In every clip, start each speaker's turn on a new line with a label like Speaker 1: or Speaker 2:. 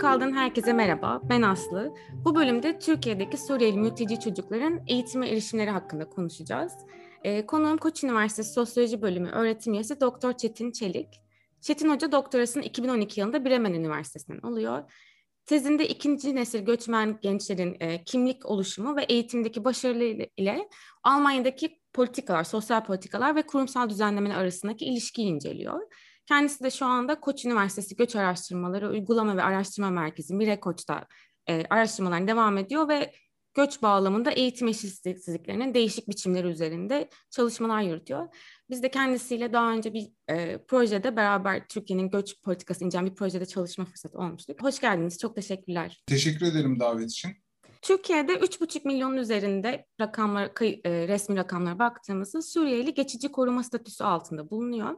Speaker 1: Kaldığın herkese merhaba, ben Aslı. Bu bölümde Türkiye'deki Suriyeli mülteci çocukların eğitime erişimleri hakkında konuşacağız. Ee, konuğum Koç Üniversitesi Sosyoloji Bölümü öğretim üyesi Doktor Çetin Çelik. Çetin Hoca doktorasını 2012 yılında Bremen Üniversitesi'nden alıyor. Tezinde ikinci nesil göçmen gençlerin e, kimlik oluşumu ve eğitimdeki başarılı ile Almanya'daki politikalar, sosyal politikalar ve kurumsal düzenlemeler arasındaki ilişkiyi inceliyor. Kendisi de şu anda Koç Üniversitesi Göç Araştırmaları Uygulama ve Araştırma Merkezi Mirekoç'ta e, araştırmalarına devam ediyor ve göç bağlamında eğitim eşitsizliklerinin değişik biçimleri üzerinde çalışmalar yürütüyor. Biz de kendisiyle daha önce bir e, projede beraber Türkiye'nin göç politikası incelen bir projede çalışma fırsatı olmuştuk. Hoş geldiniz, çok teşekkürler.
Speaker 2: Teşekkür ederim davet için.
Speaker 1: Türkiye'de 3,5 milyonun üzerinde rakamlar, e, resmi rakamlara baktığımızda Suriyeli geçici koruma statüsü altında bulunuyor.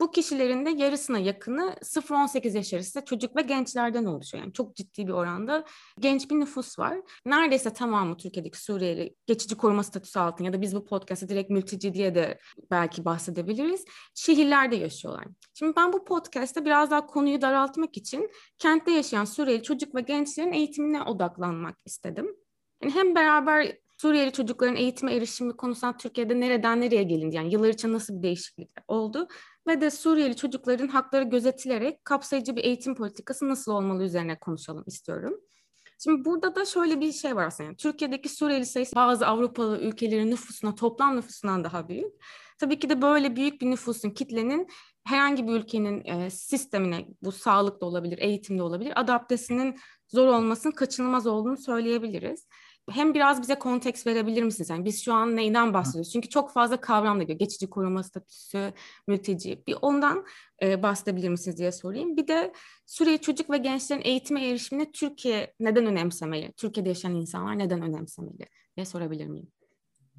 Speaker 1: Bu kişilerin de yarısına yakını 0-18 yaş arası çocuk ve gençlerden oluşuyor. Yani çok ciddi bir oranda genç bir nüfus var. Neredeyse tamamı Türkiye'deki Suriyeli geçici koruma statüsü altında ya da biz bu podcast'ta direkt mülteci diye de belki bahsedebiliriz. Şehirlerde yaşıyorlar. Şimdi ben bu podcast'ta biraz daha konuyu daraltmak için kentte yaşayan Suriyeli çocuk ve gençlerin eğitimine odaklanmak istedim. Yani hem beraber Suriyeli çocukların eğitime erişimi konusunda Türkiye'de nereden nereye gelindi? Yani yıllar içinde nasıl bir değişiklik oldu? Ve de Suriyeli çocukların hakları gözetilerek kapsayıcı bir eğitim politikası nasıl olmalı üzerine konuşalım istiyorum. Şimdi burada da şöyle bir şey var aslında. Yani Türkiye'deki Suriyeli sayısı bazı Avrupalı ülkelerin nüfusuna, toplam nüfusundan daha büyük. Tabii ki de böyle büyük bir nüfusun, kitlenin herhangi bir ülkenin e, sistemine, bu sağlık da olabilir, eğitim de olabilir, adaptesinin zor olmasının kaçınılmaz olduğunu söyleyebiliriz hem biraz bize konteks verebilir misiniz? Yani biz şu an neyden bahsediyoruz? Çünkü çok fazla kavram da geliyor. Geçici koruma statüsü, mülteci. Bir ondan e, bahsedebilir misiniz diye sorayım. Bir de Suriye çocuk ve gençlerin eğitime erişimini Türkiye neden önemsemeli? Türkiye'de yaşayan insanlar neden önemsemeli diye sorabilir miyim?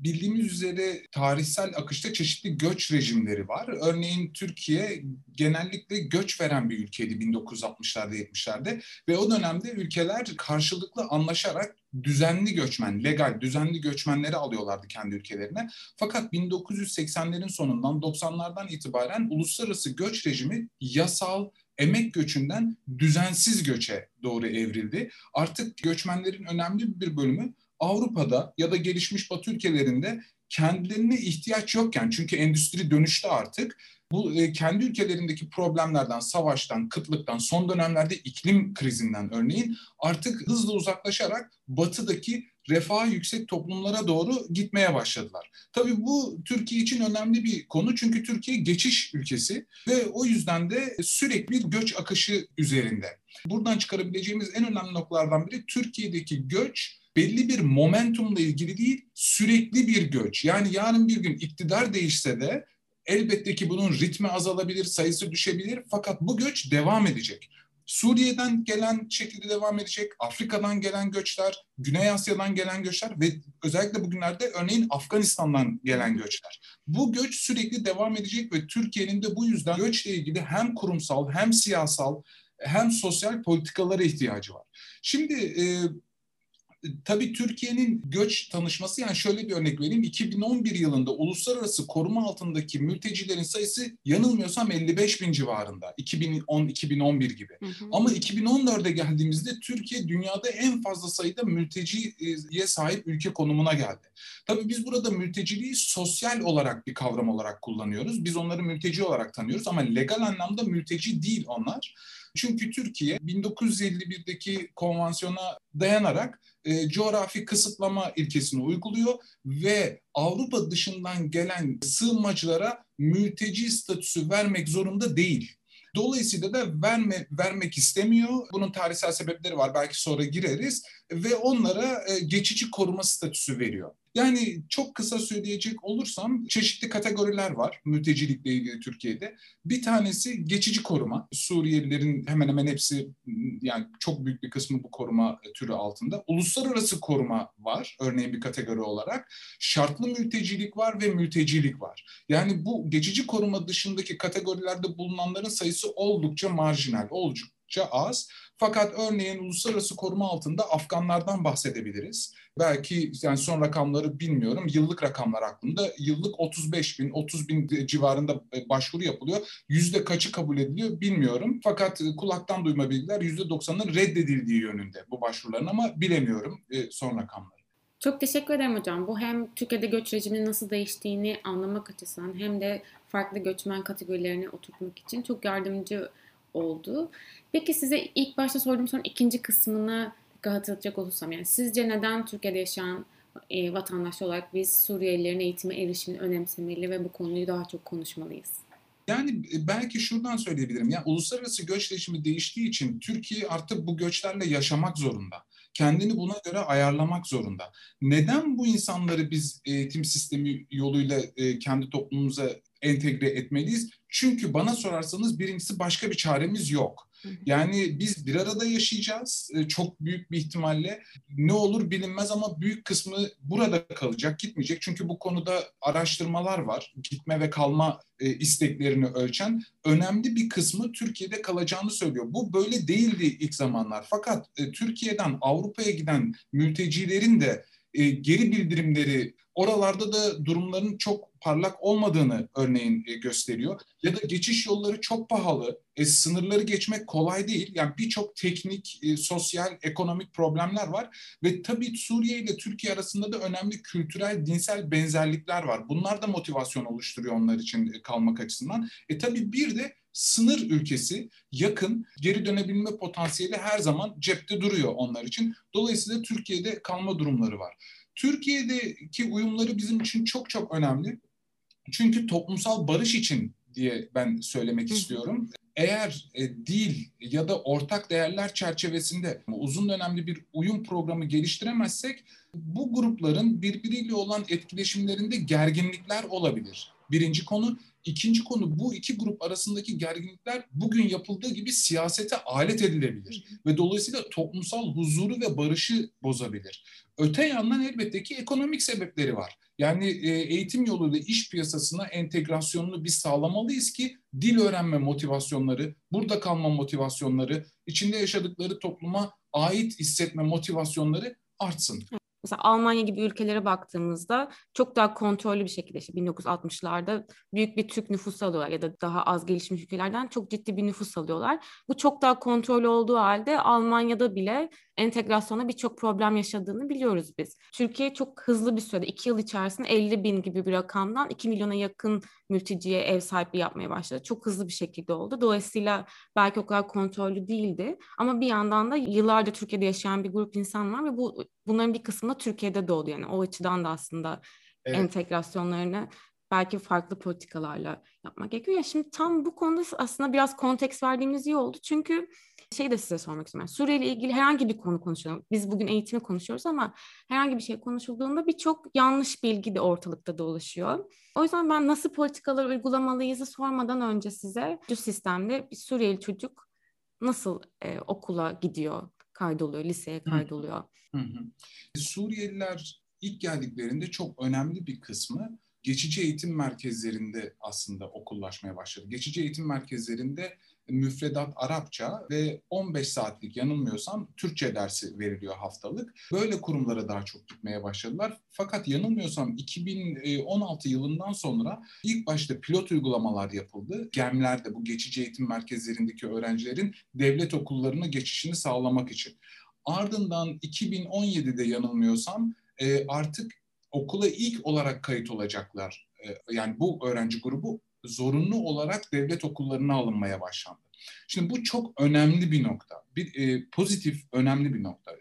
Speaker 2: Bildiğimiz üzere tarihsel akışta çeşitli göç rejimleri var. Örneğin Türkiye genellikle göç veren bir ülkeydi 1960'larda 70'lerde ve o dönemde ülkeler karşılıklı anlaşarak düzenli göçmen, legal düzenli göçmenleri alıyorlardı kendi ülkelerine. Fakat 1980'lerin sonundan 90'lardan itibaren uluslararası göç rejimi yasal, emek göçünden düzensiz göçe doğru evrildi. Artık göçmenlerin önemli bir bölümü Avrupa'da ya da gelişmiş Batı ülkelerinde kendilerine ihtiyaç yokken çünkü endüstri dönüştü artık bu e, kendi ülkelerindeki problemlerden, savaştan, kıtlıktan, son dönemlerde iklim krizinden örneğin artık hızla uzaklaşarak batıdaki refah yüksek toplumlara doğru gitmeye başladılar. Tabii bu Türkiye için önemli bir konu çünkü Türkiye geçiş ülkesi ve o yüzden de sürekli bir göç akışı üzerinde. Buradan çıkarabileceğimiz en önemli noktalardan biri Türkiye'deki göç belli bir momentumla ilgili değil, sürekli bir göç. Yani yarın bir gün iktidar değişse de elbette ki bunun ritmi azalabilir, sayısı düşebilir fakat bu göç devam edecek. Suriye'den gelen şekilde devam edecek, Afrika'dan gelen göçler, Güney Asya'dan gelen göçler ve özellikle bugünlerde örneğin Afganistan'dan gelen göçler. Bu göç sürekli devam edecek ve Türkiye'nin de bu yüzden göçle ilgili hem kurumsal hem siyasal hem sosyal politikalara ihtiyacı var. Şimdi e, tabii Türkiye'nin göç tanışması yani şöyle bir örnek vereyim. 2011 yılında uluslararası koruma altındaki mültecilerin sayısı yanılmıyorsam 55 bin civarında. 2010-2011 gibi. Hı hı. Ama 2014'e geldiğimizde Türkiye dünyada en fazla sayıda mülteciye sahip ülke konumuna geldi. Tabii biz burada mülteciliği sosyal olarak bir kavram olarak kullanıyoruz. Biz onları mülteci olarak tanıyoruz ama legal anlamda mülteci değil onlar. Çünkü Türkiye 1951'deki konvansiyona dayanarak e, coğrafi kısıtlama ilkesini uyguluyor ve Avrupa dışından gelen sığınmacılara mülteci statüsü vermek zorunda değil. Dolayısıyla da verme, vermek istemiyor. Bunun tarihsel sebepleri var. Belki sonra gireriz. Ve onlara e, geçici koruma statüsü veriyor. Yani çok kısa söyleyecek olursam çeşitli kategoriler var mültecilikle ilgili Türkiye'de. Bir tanesi geçici koruma. Suriyelilerin hemen hemen hepsi yani çok büyük bir kısmı bu koruma türü altında. Uluslararası koruma var örneğin bir kategori olarak. Şartlı mültecilik var ve mültecilik var. Yani bu geçici koruma dışındaki kategorilerde bulunanların sayısı oldukça marjinal, oldukça az. Fakat örneğin uluslararası koruma altında Afganlardan bahsedebiliriz. Belki yani son rakamları bilmiyorum. Yıllık rakamlar aklımda. Yıllık 35 bin, 30 bin civarında e, başvuru yapılıyor. Yüzde kaçı kabul ediliyor bilmiyorum. Fakat e, kulaktan duyma bilgiler yüzde 90'ın reddedildiği yönünde bu başvuruların ama bilemiyorum e, son rakamları.
Speaker 1: Çok teşekkür ederim hocam. Bu hem Türkiye'de göç rejiminin nasıl değiştiğini anlamak açısından hem de farklı göçmen kategorilerini oturtmak için çok yardımcı oldu. Peki size ilk başta sorduğum sorunun ikinci kısmını hatırlatacak olursam yani sizce neden Türkiye'de yaşayan e, vatandaş olarak biz Suriyelilerin eğitime erişimini önemsemeli ve bu konuyu daha çok konuşmalıyız?
Speaker 2: Yani e, belki şuradan söyleyebilirim. Yani uluslararası göç rejimi değiştiği için Türkiye artık bu göçlerle yaşamak zorunda. Kendini buna göre ayarlamak zorunda. Neden bu insanları biz eğitim sistemi yoluyla e, kendi toplumumuza entegre etmeliyiz? Çünkü bana sorarsanız birincisi başka bir çaremiz yok. Yani biz bir arada yaşayacağız e, çok büyük bir ihtimalle. Ne olur bilinmez ama büyük kısmı burada kalacak, gitmeyecek. Çünkü bu konuda araştırmalar var. Gitme ve kalma e, isteklerini ölçen. Önemli bir kısmı Türkiye'de kalacağını söylüyor. Bu böyle değildi ilk zamanlar. Fakat e, Türkiye'den Avrupa'ya giden mültecilerin de geri bildirimleri oralarda da durumların çok parlak olmadığını örneğin e, gösteriyor. Ya da geçiş yolları çok pahalı, e, sınırları geçmek kolay değil. Yani birçok teknik, e, sosyal, ekonomik problemler var ve tabii Suriye ile Türkiye arasında da önemli kültürel, dinsel benzerlikler var. Bunlar da motivasyon oluşturuyor onlar için e, kalmak açısından. E tabii bir de sınır ülkesi yakın geri dönebilme potansiyeli her zaman cepte duruyor onlar için. Dolayısıyla Türkiye'de kalma durumları var. Türkiye'deki uyumları bizim için çok çok önemli. Çünkü toplumsal barış için diye ben söylemek istiyorum. Eğer e, dil ya da ortak değerler çerçevesinde uzun dönemli bir uyum programı geliştiremezsek bu grupların birbiriyle olan etkileşimlerinde gerginlikler olabilir. Birinci konu. İkinci konu bu iki grup arasındaki gerginlikler bugün yapıldığı gibi siyasete alet edilebilir ve dolayısıyla toplumsal huzuru ve barışı bozabilir. Öte yandan elbette ki ekonomik sebepleri var. Yani e, eğitim yoluyla iş piyasasına entegrasyonunu biz sağlamalıyız ki dil öğrenme motivasyonları, burada kalma motivasyonları, içinde yaşadıkları topluma ait hissetme motivasyonları artsın.
Speaker 1: Mesela Almanya gibi ülkelere baktığımızda çok daha kontrollü bir şekilde işte 1960'larda büyük bir Türk nüfus alıyorlar ya da daha az gelişmiş ülkelerden çok ciddi bir nüfus alıyorlar. Bu çok daha kontrollü olduğu halde Almanya'da bile entegrasyona birçok problem yaşadığını biliyoruz biz. Türkiye çok hızlı bir sürede, iki yıl içerisinde 50 bin gibi bir rakamdan 2 milyona yakın mülteciye ev sahipliği yapmaya başladı. Çok hızlı bir şekilde oldu. Dolayısıyla belki o kadar kontrollü değildi. Ama bir yandan da yıllarca Türkiye'de yaşayan bir grup insan var ve bu bunların bir kısmı da Türkiye'de doğdu. Yani o açıdan da aslında evet. entegrasyonlarını belki farklı politikalarla yapmak gerekiyor. Ya şimdi tam bu konuda aslında biraz konteks verdiğimiz iyi oldu. Çünkü şey de size sormak istiyorum. Suriye ile ilgili herhangi bir konu konuşalım. Biz bugün eğitimi konuşuyoruz ama herhangi bir şey konuşulduğunda birçok yanlış bilgi de ortalıkta dolaşıyor. O yüzden ben nasıl politikalar uygulamalıyızı sormadan önce size bu sistemde bir Suriyeli çocuk nasıl e, okula gidiyor, kaydoluyor, liseye kaydoluyor. Hı hı.
Speaker 2: Suriyeliler ilk geldiklerinde çok önemli bir kısmı geçici eğitim merkezlerinde aslında okullaşmaya başladı. Geçici eğitim merkezlerinde müfredat Arapça ve 15 saatlik yanılmıyorsam Türkçe dersi veriliyor haftalık. Böyle kurumlara daha çok gitmeye başladılar. Fakat yanılmıyorsam 2016 yılından sonra ilk başta pilot uygulamalar yapıldı. GEM'lerde bu geçici eğitim merkezlerindeki öğrencilerin devlet okullarına geçişini sağlamak için. Ardından 2017'de yanılmıyorsam e, artık okula ilk olarak kayıt olacaklar. E, yani bu öğrenci grubu zorunlu olarak devlet okullarına alınmaya başlandı. Şimdi bu çok önemli bir nokta. Bir e, pozitif önemli bir nokta.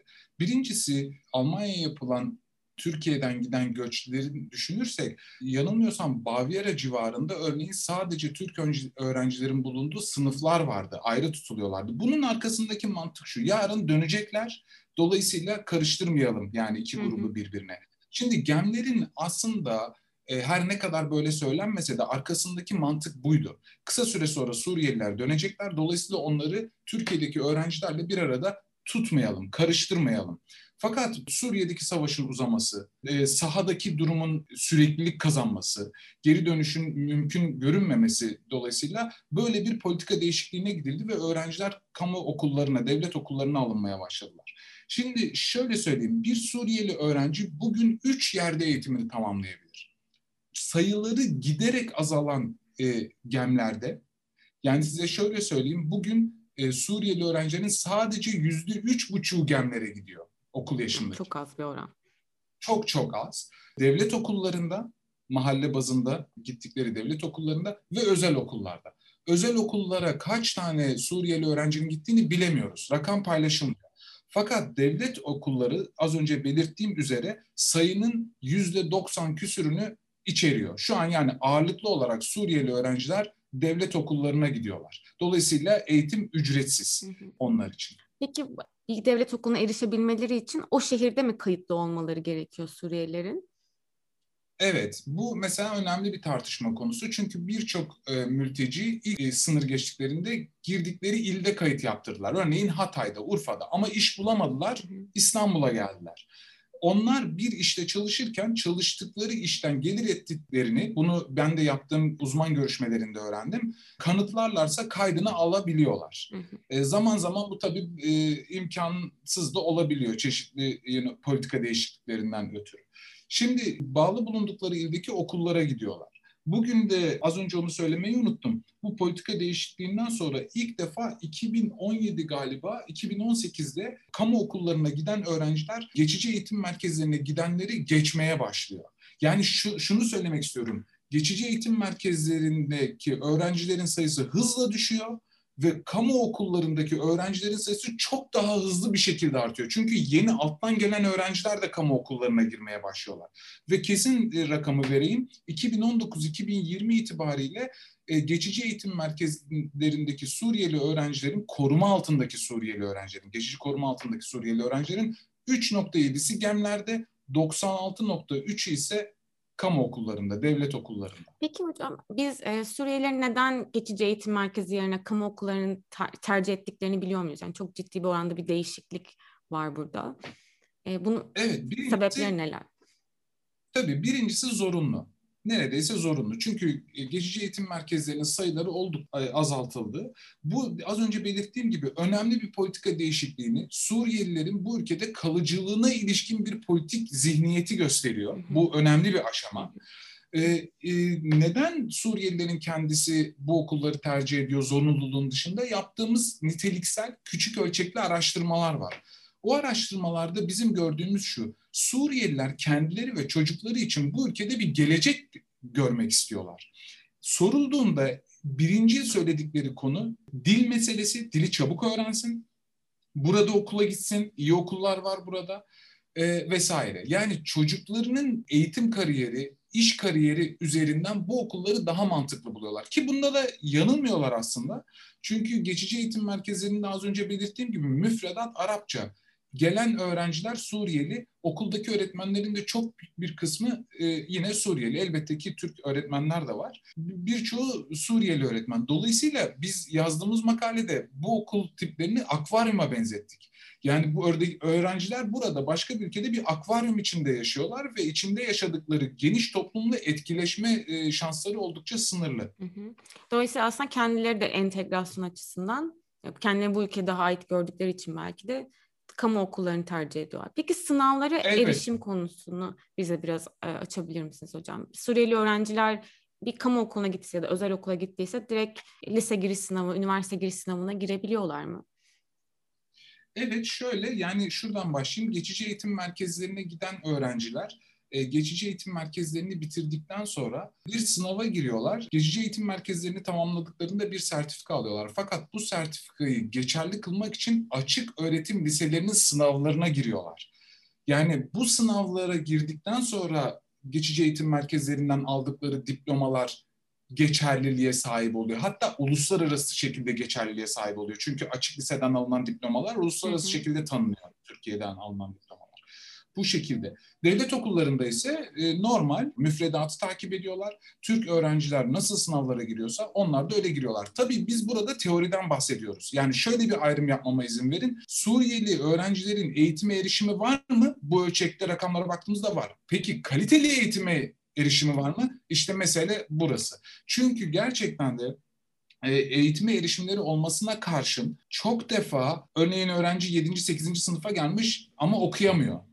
Speaker 2: Birincisi Almanya'ya yapılan Türkiye'den giden göçleri düşünürsek yanılmıyorsam Bavyera civarında örneğin sadece Türk öğrencilerin bulunduğu sınıflar vardı. Ayrı tutuluyorlardı. Bunun arkasındaki mantık şu. Yarın dönecekler. Dolayısıyla karıştırmayalım yani iki grubu birbirine. Şimdi gemlerin aslında e, her ne kadar böyle söylenmese de arkasındaki mantık buydu. Kısa süre sonra Suriyeliler dönecekler. Dolayısıyla onları Türkiye'deki öğrencilerle bir arada tutmayalım, karıştırmayalım. Fakat Suriye'deki savaşın uzaması, e, sahadaki durumun süreklilik kazanması, geri dönüşün mümkün görünmemesi dolayısıyla böyle bir politika değişikliğine gidildi ve öğrenciler kamu okullarına, devlet okullarına alınmaya başladılar. Şimdi şöyle söyleyeyim, bir Suriyeli öğrenci bugün üç yerde eğitimini tamamlayabilir. Sayıları giderek azalan e, gemlerde, yani size şöyle söyleyeyim, bugün e, Suriyeli öğrencilerin sadece yüzde üç buçuğu gemlere gidiyor okul yaşındaki.
Speaker 1: Çok az bir oran.
Speaker 2: Çok çok az. Devlet okullarında, mahalle bazında gittikleri devlet okullarında ve özel okullarda. Özel okullara kaç tane Suriyeli öğrencinin gittiğini bilemiyoruz. Rakam paylaşılmıyor. Fakat devlet okulları az önce belirttiğim üzere sayının yüzde 90 küsürünü içeriyor. Şu an yani ağırlıklı olarak Suriyeli öğrenciler devlet okullarına gidiyorlar. Dolayısıyla eğitim ücretsiz onlar için.
Speaker 1: Peki devlet okuluna erişebilmeleri için o şehirde mi kayıtlı olmaları gerekiyor Suriyelilerin?
Speaker 2: Evet, bu mesela önemli bir tartışma konusu. Çünkü birçok e, mülteci e, sınır geçtiklerinde girdikleri ilde kayıt yaptırdılar. Örneğin Hatay'da, Urfa'da ama iş bulamadılar, İstanbul'a geldiler onlar bir işte çalışırken çalıştıkları işten gelir ettiklerini, bunu ben de yaptığım uzman görüşmelerinde öğrendim, kanıtlarlarsa kaydını alabiliyorlar. Hı hı. E, zaman zaman bu tabii e, imkansız da olabiliyor çeşitli yani, politika değişikliklerinden ötürü. Şimdi bağlı bulundukları ildeki okullara gidiyorlar. Bugün de az önce onu söylemeyi unuttum. Bu politika değişikliğinden sonra ilk defa 2017 galiba 2018'de kamu okullarına giden öğrenciler geçici eğitim merkezlerine gidenleri geçmeye başlıyor. Yani şu, şunu söylemek istiyorum. Geçici eğitim merkezlerindeki öğrencilerin sayısı hızla düşüyor ve kamu okullarındaki öğrencilerin sayısı çok daha hızlı bir şekilde artıyor. Çünkü yeni alttan gelen öğrenciler de kamu okullarına girmeye başlıyorlar. Ve kesin e, rakamı vereyim. 2019-2020 itibariyle e, geçici eğitim merkezlerindeki Suriyeli öğrencilerin koruma altındaki Suriyeli öğrencilerin, geçici koruma altındaki Suriyeli öğrencilerin 3.7'si gemlerde, 96.3'ü ise kamu okullarında, devlet okullarında.
Speaker 1: Peki hocam biz e, Suriyelilerin neden geçici eğitim merkezi yerine kamu okullarını ter- tercih ettiklerini biliyor muyuz? Yani çok ciddi bir oranda bir değişiklik var burada. E, bunu evet, birincisi, sebepleri neler?
Speaker 2: Tabii birincisi zorunlu neredeyse zorunlu. Çünkü e, geçici eğitim merkezlerinin sayıları olduk e, azaltıldı. Bu az önce belirttiğim gibi önemli bir politika değişikliğini Suriyelilerin bu ülkede kalıcılığına ilişkin bir politik zihniyeti gösteriyor. Bu önemli bir aşama. Ee, e, neden Suriyelilerin kendisi bu okulları tercih ediyor zorunluluğun dışında? Yaptığımız niteliksel küçük ölçekli araştırmalar var. O araştırmalarda bizim gördüğümüz şu, Suriyeliler kendileri ve çocukları için bu ülkede bir gelecek görmek istiyorlar. Sorulduğunda birinci söyledikleri konu dil meselesi, dili çabuk öğrensin, burada okula gitsin, iyi okullar var burada e, vesaire. Yani çocuklarının eğitim kariyeri, iş kariyeri üzerinden bu okulları daha mantıklı buluyorlar. Ki bunda da yanılmıyorlar aslında. Çünkü geçici eğitim merkezlerinde az önce belirttiğim gibi müfredat Arapça gelen öğrenciler Suriyeli. Okuldaki öğretmenlerin de çok bir kısmı e, yine Suriyeli. Elbette ki Türk öğretmenler de var. Birçoğu Suriyeli öğretmen. Dolayısıyla biz yazdığımız makalede bu okul tiplerini akvaryuma benzettik. Yani bu öğrenciler burada başka bir ülkede bir akvaryum içinde yaşıyorlar ve içinde yaşadıkları geniş toplumla etkileşme e, şansları oldukça sınırlı.
Speaker 1: Dolayısıyla aslında kendileri de entegrasyon açısından kendileri bu ülkede ait gördükleri için belki de kamu okullarını tercih ediyorlar. Peki sınavlara evet. erişim konusunu bize biraz e, açabilir misiniz hocam? Suriyeli öğrenciler bir kamu okuluna gittiyse ya da özel okula gittiyse direkt lise giriş sınavı, üniversite giriş sınavına girebiliyorlar mı?
Speaker 2: Evet şöyle yani şuradan başlayayım. Geçici eğitim merkezlerine giden öğrenciler e, geçici eğitim merkezlerini bitirdikten sonra bir sınava giriyorlar. Geçici eğitim merkezlerini tamamladıklarında bir sertifika alıyorlar. Fakat bu sertifikayı geçerli kılmak için açık öğretim liselerinin sınavlarına giriyorlar. Yani bu sınavlara girdikten sonra geçici eğitim merkezlerinden aldıkları diplomalar geçerliliğe sahip oluyor. Hatta uluslararası şekilde geçerliliğe sahip oluyor. Çünkü açık liseden alınan diplomalar uluslararası hı hı. şekilde tanınıyor Türkiye'den alınan diplomalar. Bu şekilde. Devlet okullarında ise e, normal müfredatı takip ediyorlar. Türk öğrenciler nasıl sınavlara giriyorsa onlar da öyle giriyorlar. Tabii biz burada teoriden bahsediyoruz. Yani şöyle bir ayrım yapmama izin verin. Suriyeli öğrencilerin eğitime erişimi var mı? Bu ölçekte rakamlara baktığımızda var. Peki kaliteli eğitime erişimi var mı? İşte mesele burası. Çünkü gerçekten de e, eğitime erişimleri olmasına karşın çok defa örneğin öğrenci 7. 8. sınıfa gelmiş ama okuyamıyor.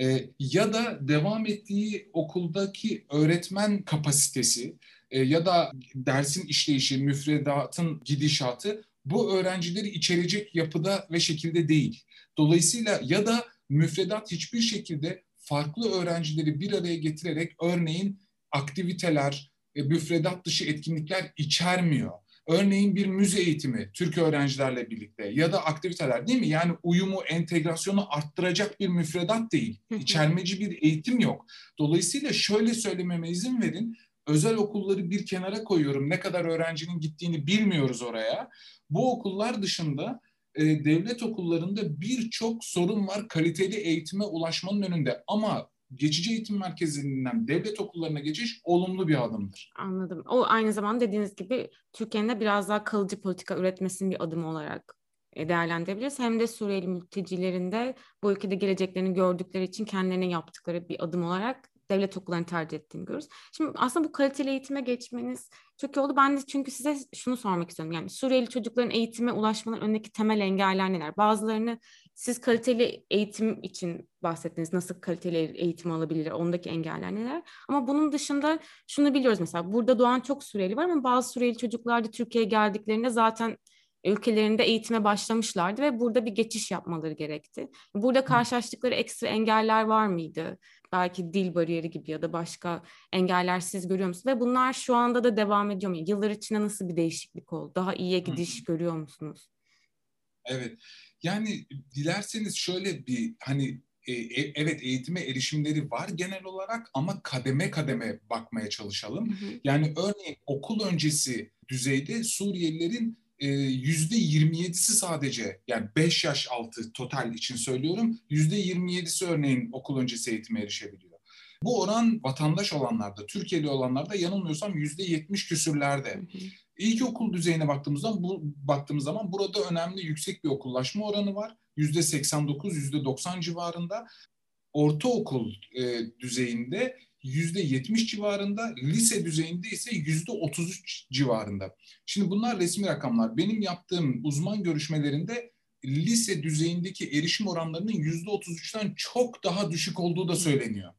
Speaker 2: E, ya da devam ettiği okuldaki öğretmen kapasitesi e, ya da dersin işleyişi, müfredatın gidişatı bu öğrencileri içerecek yapıda ve şekilde değil. Dolayısıyla ya da müfredat hiçbir şekilde farklı öğrencileri bir araya getirerek örneğin aktiviteler, müfredat dışı etkinlikler içermiyor. Örneğin bir müze eğitimi Türk öğrencilerle birlikte ya da aktiviteler değil mi? Yani uyumu, entegrasyonu arttıracak bir müfredat değil. İçermeci bir eğitim yok. Dolayısıyla şöyle söylememe izin verin. Özel okulları bir kenara koyuyorum. Ne kadar öğrencinin gittiğini bilmiyoruz oraya. Bu okullar dışında e, devlet okullarında birçok sorun var kaliteli eğitime ulaşmanın önünde. Ama geçici eğitim merkezinden devlet okullarına geçiş olumlu bir adımdır.
Speaker 1: Anladım. O aynı zamanda dediğiniz gibi Türkiye'nin de biraz daha kalıcı politika üretmesinin bir adımı olarak e, değerlendirebiliriz. Hem de Suriyeli mültecilerin de bu ülkede geleceklerini gördükleri için kendilerine yaptıkları bir adım olarak devlet okullarını tercih ettiğini görürüz. Şimdi aslında bu kaliteli eğitime geçmeniz çok iyi oldu. Ben de çünkü size şunu sormak istiyorum. Yani Suriyeli çocukların eğitime ulaşmanın önündeki temel engeller neler? Bazılarını siz kaliteli eğitim için bahsettiniz. Nasıl kaliteli eğitim alabilir? Ondaki engeller neler? Ama bunun dışında şunu biliyoruz mesela. Burada doğan çok Suriyeli var ama bazı Suriyeli çocuklar da Türkiye'ye geldiklerinde zaten ülkelerinde eğitime başlamışlardı ve burada bir geçiş yapmaları gerekti. Burada karşılaştıkları ekstra engeller var mıydı? Belki dil bariyeri gibi ya da başka engeller siz görüyor musunuz? Ve bunlar şu anda da devam ediyor mu? Yıllar içinde nasıl bir değişiklik oldu? Daha iyiye gidiş görüyor musunuz?
Speaker 2: Evet. Yani dilerseniz şöyle bir hani e, e, evet eğitime erişimleri var genel olarak ama kademe kademe bakmaya çalışalım. Hı hı. Yani örneğin okul öncesi düzeyde Suriyelilerin e, yüzde 27'si sadece yani 5 yaş altı total için söylüyorum yüzde 27'si örneğin okul öncesi eğitime erişebiliyor. Bu oran vatandaş olanlarda, Türkiye'li olanlarda yanılmıyorsam yüzde 70 küsürlerde. Hı hı. İlkokul düzeyine baktığımızda bu baktığımız zaman burada önemli yüksek bir okullaşma oranı var. Yüzde 89, yüzde 90 civarında. Ortaokul e, düzeyinde yüzde 70 civarında, lise düzeyinde ise yüzde 33 civarında. Şimdi bunlar resmi rakamlar. Benim yaptığım uzman görüşmelerinde lise düzeyindeki erişim oranlarının yüzde 33'ten çok daha düşük olduğu da söyleniyor.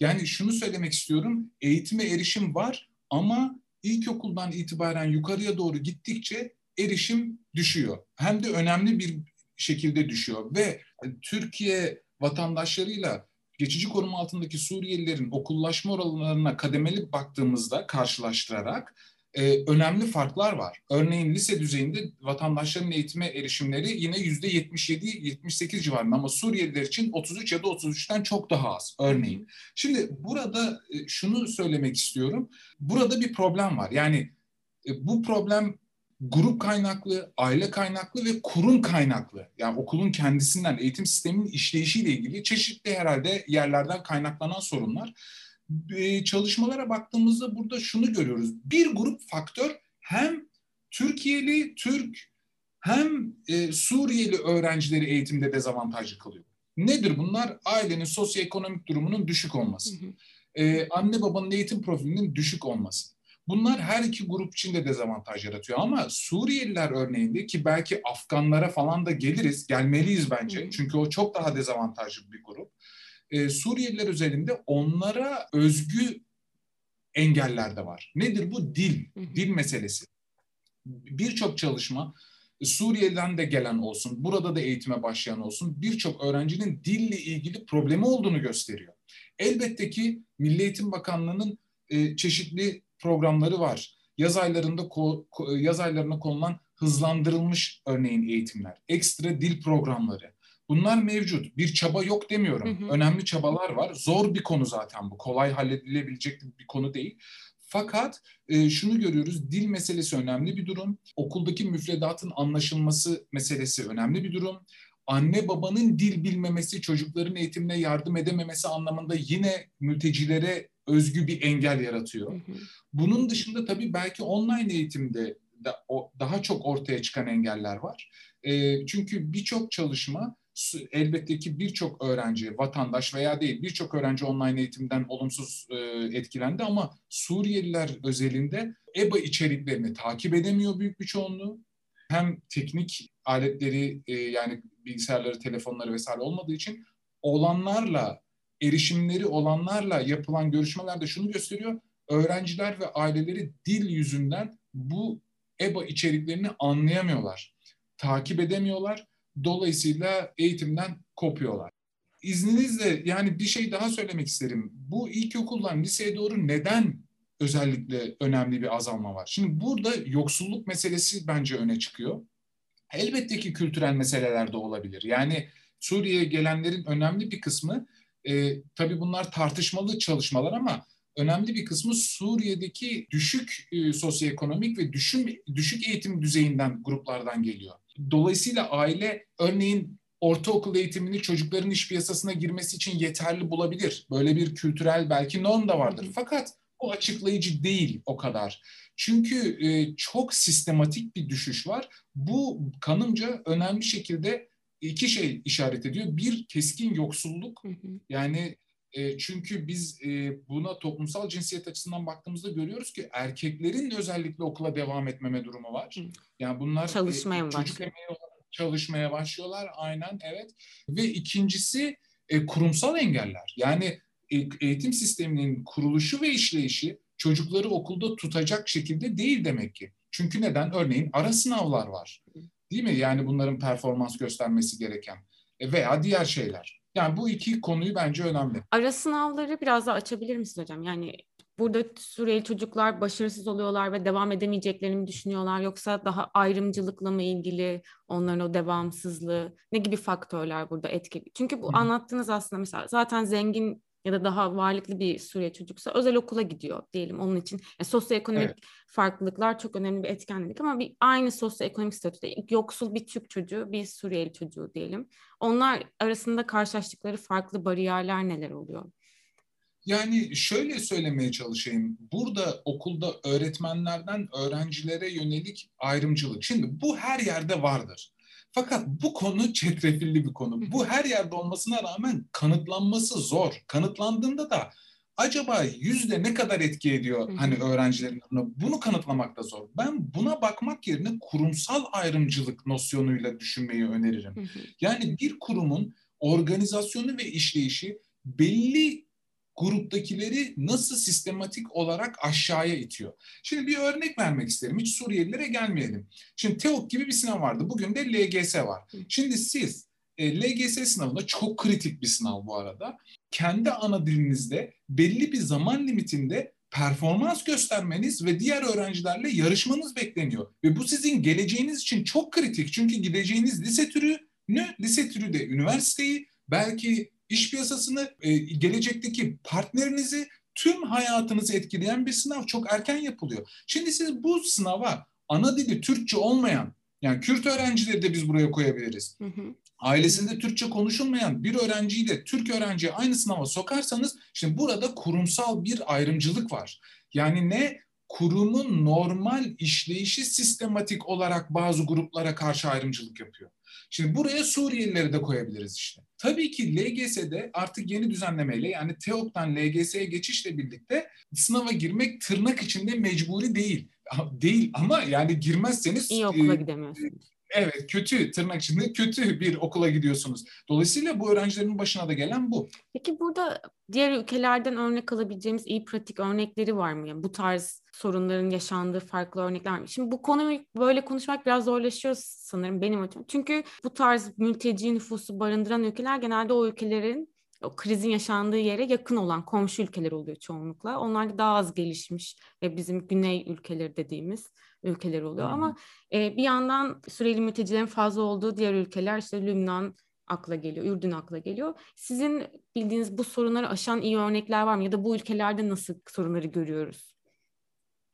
Speaker 2: Yani şunu söylemek istiyorum, eğitime erişim var ama ilkokuldan itibaren yukarıya doğru gittikçe erişim düşüyor. Hem de önemli bir şekilde düşüyor ve Türkiye vatandaşlarıyla geçici koruma altındaki Suriyelilerin okullaşma oranlarına kademeli baktığımızda karşılaştırarak e, önemli farklar var. Örneğin lise düzeyinde vatandaşların eğitime erişimleri yine yüzde 77-78 civarında ama Suriyeliler için 33 ya da 33'ten çok daha az örneğin. Şimdi burada e, şunu söylemek istiyorum. Burada bir problem var. Yani e, bu problem grup kaynaklı, aile kaynaklı ve kurum kaynaklı. Yani okulun kendisinden, eğitim sisteminin işleyişiyle ilgili çeşitli herhalde yerlerden kaynaklanan sorunlar. Ee, çalışmalara baktığımızda burada şunu görüyoruz. Bir grup faktör hem Türkiye'li, Türk hem e, Suriyeli öğrencileri eğitimde dezavantajlı kılıyor. Nedir bunlar? Ailenin sosyoekonomik durumunun düşük olması. Hı hı. Ee, anne babanın eğitim profilinin düşük olması. Bunlar her iki grup için de dezavantaj yaratıyor ama Suriyeliler örneğinde ki belki Afganlara falan da geliriz, gelmeliyiz bence. Hı. Çünkü o çok daha dezavantajlı bir grup. Ee, Suriyeliler özelinde onlara özgü engeller de var. Nedir bu? Dil, dil meselesi. Birçok çalışma Suriye'den de gelen olsun, burada da eğitime başlayan olsun birçok öğrencinin dille ilgili problemi olduğunu gösteriyor. Elbette ki Milli Eğitim Bakanlığı'nın e, çeşitli programları var. Yaz aylarında yaz aylarına konulan hızlandırılmış örneğin eğitimler, ekstra dil programları. Bunlar mevcut. Bir çaba yok demiyorum. Hı hı. Önemli çabalar var. Zor bir konu zaten bu. Kolay halledilebilecek bir konu değil. Fakat e, şunu görüyoruz, dil meselesi önemli bir durum. Okuldaki müfredatın anlaşılması meselesi önemli bir durum. anne babanın dil bilmemesi, çocukların eğitimine yardım edememesi anlamında yine mültecilere özgü bir engel yaratıyor. Bunun dışında tabii belki online eğitimde da, o, daha çok ortaya çıkan engeller var. E, çünkü birçok çalışma elbette ki birçok öğrenci, vatandaş veya değil birçok öğrenci online eğitimden olumsuz e, etkilendi ama Suriyeliler özelinde EBA içeriklerini takip edemiyor büyük bir çoğunluğu. Hem teknik aletleri e, yani bilgisayarları, telefonları vesaire olmadığı için olanlarla, erişimleri olanlarla yapılan görüşmelerde şunu gösteriyor. Öğrenciler ve aileleri dil yüzünden bu EBA içeriklerini anlayamıyorlar, takip edemiyorlar. Dolayısıyla eğitimden kopuyorlar. İzninizle yani bir şey daha söylemek isterim. Bu ilkokuldan liseye doğru neden özellikle önemli bir azalma var? Şimdi burada yoksulluk meselesi bence öne çıkıyor. Elbette ki kültürel meseleler de olabilir. Yani Suriye'ye gelenlerin önemli bir kısmı, e, tabii bunlar tartışmalı çalışmalar ama önemli bir kısmı Suriye'deki düşük e, sosyoekonomik ve düşün, düşük eğitim düzeyinden gruplardan geliyor. Dolayısıyla aile örneğin ortaokul eğitimini çocukların iş piyasasına girmesi için yeterli bulabilir. Böyle bir kültürel belki norm da vardır. Fakat o açıklayıcı değil o kadar. Çünkü e, çok sistematik bir düşüş var. Bu kanımca önemli şekilde iki şey işaret ediyor. Bir keskin yoksulluk yani e, çünkü biz e, buna toplumsal cinsiyet açısından baktığımızda görüyoruz ki erkeklerin özellikle okula devam etmeme durumu var. Yani bunlar
Speaker 1: çalışmaya e,
Speaker 2: çocuk emeği çalışmaya başlıyorlar aynen evet. Ve ikincisi e, kurumsal engeller. Yani e, eğitim sisteminin kuruluşu ve işleyişi çocukları okulda tutacak şekilde değil demek ki. Çünkü neden? Örneğin ara sınavlar var. Değil mi? Yani bunların performans göstermesi gereken e, veya diğer şeyler. Yani bu iki konuyu bence önemli.
Speaker 1: Ara sınavları biraz daha açabilir misiniz hocam? Yani burada Suriyeli çocuklar başarısız oluyorlar ve devam edemeyeceklerini düşünüyorlar yoksa daha ayrımcılıkla mı ilgili onların o devamsızlığı ne gibi faktörler burada etkili? Çünkü bu Hı. anlattığınız aslında mesela zaten zengin ya da daha varlıklı bir Suriye çocuksa özel okula gidiyor diyelim onun için. Yani sosyoekonomik evet. farklılıklar çok önemli bir etken dedik ama bir aynı sosyoekonomik statüde yoksul bir Türk çocuğu, bir Suriyeli çocuğu diyelim. Onlar arasında karşılaştıkları farklı bariyerler neler oluyor?
Speaker 2: Yani şöyle söylemeye çalışayım. Burada okulda öğretmenlerden öğrencilere yönelik ayrımcılık. Şimdi bu her yerde vardır. Fakat bu konu çetrefilli bir konu. Bu her yerde olmasına rağmen kanıtlanması zor. Kanıtlandığında da acaba yüzde ne kadar etki ediyor hani öğrencilerin bunu, kanıtlamak da zor. Ben buna bakmak yerine kurumsal ayrımcılık nosyonuyla düşünmeyi öneririm. Yani bir kurumun organizasyonu ve işleyişi belli gruptakileri nasıl sistematik olarak aşağıya itiyor. Şimdi bir örnek vermek isterim. Hiç Suriyelilere gelmeyelim. Şimdi TEOK gibi bir sınav vardı. Bugün de LGS var. Şimdi siz e, LGS sınavında çok kritik bir sınav bu arada. Kendi ana dilinizde belli bir zaman limitinde performans göstermeniz ve diğer öğrencilerle yarışmanız bekleniyor. Ve bu sizin geleceğiniz için çok kritik. Çünkü gideceğiniz lise türü ne? Lise türü de üniversiteyi belki iş piyasasını, e, gelecekteki partnerinizi, tüm hayatınızı etkileyen bir sınav çok erken yapılıyor. Şimdi siz bu sınava ana dili Türkçe olmayan, yani Kürt öğrencileri de biz buraya koyabiliriz. Hı hı. Ailesinde Türkçe konuşulmayan bir öğrenciyi de Türk öğrenciyi aynı sınava sokarsanız, şimdi burada kurumsal bir ayrımcılık var. Yani ne kurumun normal işleyişi sistematik olarak bazı gruplara karşı ayrımcılık yapıyor. Şimdi buraya Suriyelileri de koyabiliriz işte. Tabii ki LGS'de artık yeni düzenlemeyle yani TEOK'tan LGS'ye geçişle birlikte sınava girmek tırnak içinde mecburi değil. Değil ama yani girmezseniz...
Speaker 1: İyi okula e, gidemiyorsunuz.
Speaker 2: Evet kötü tırnak içinde kötü bir okula gidiyorsunuz. Dolayısıyla bu öğrencilerin başına da gelen bu.
Speaker 1: Peki burada diğer ülkelerden örnek alabileceğimiz iyi pratik örnekleri var mı? Yani bu tarz sorunların yaşandığı farklı örnekler var? Şimdi bu konuyu böyle konuşmak biraz zorlaşıyor sanırım benim açım. Çünkü bu tarz mülteci nüfusu barındıran ülkeler genelde o ülkelerin o krizin yaşandığı yere yakın olan komşu ülkeler oluyor çoğunlukla. Onlar da daha az gelişmiş ve bizim güney ülkeleri dediğimiz ülkeler oluyor. Hmm. Ama e, bir yandan Suriyeli mültecilerin fazla olduğu diğer ülkeler işte Lübnan akla geliyor, Ürdün akla geliyor. Sizin bildiğiniz bu sorunları aşan iyi örnekler var mı? Ya da bu ülkelerde nasıl sorunları görüyoruz?